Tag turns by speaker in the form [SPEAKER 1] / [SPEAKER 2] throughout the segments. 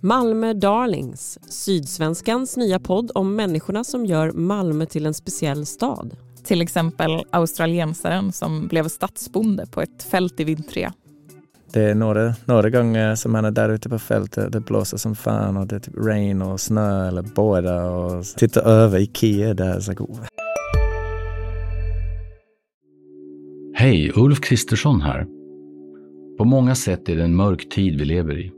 [SPEAKER 1] Malmö Darlings, Sydsvenskans nya podd om människorna som gör Malmö till en speciell stad.
[SPEAKER 2] Till exempel australiensaren som blev stadsbonde på ett fält i Vintria.
[SPEAKER 3] Det är några, några gånger som man är där ute på fältet, det blåser som fan och det är typ regn och snö eller båda och tittar över Ikea där. Så oh.
[SPEAKER 4] Hej, Ulf Kristersson här. På många sätt är det en mörk tid vi lever i.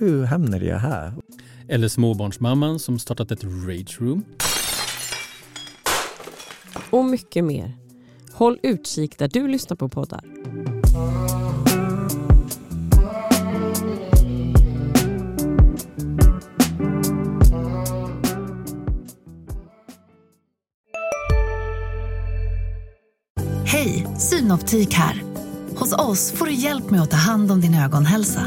[SPEAKER 3] Hur hamnade jag här?
[SPEAKER 5] Eller småbarnsmamman som startat ett rage room.
[SPEAKER 1] Och mycket mer. Håll utkik där du lyssnar på poddar.
[SPEAKER 6] Hej, Synoptik här. Hos oss får du hjälp med att ta hand om din ögonhälsa.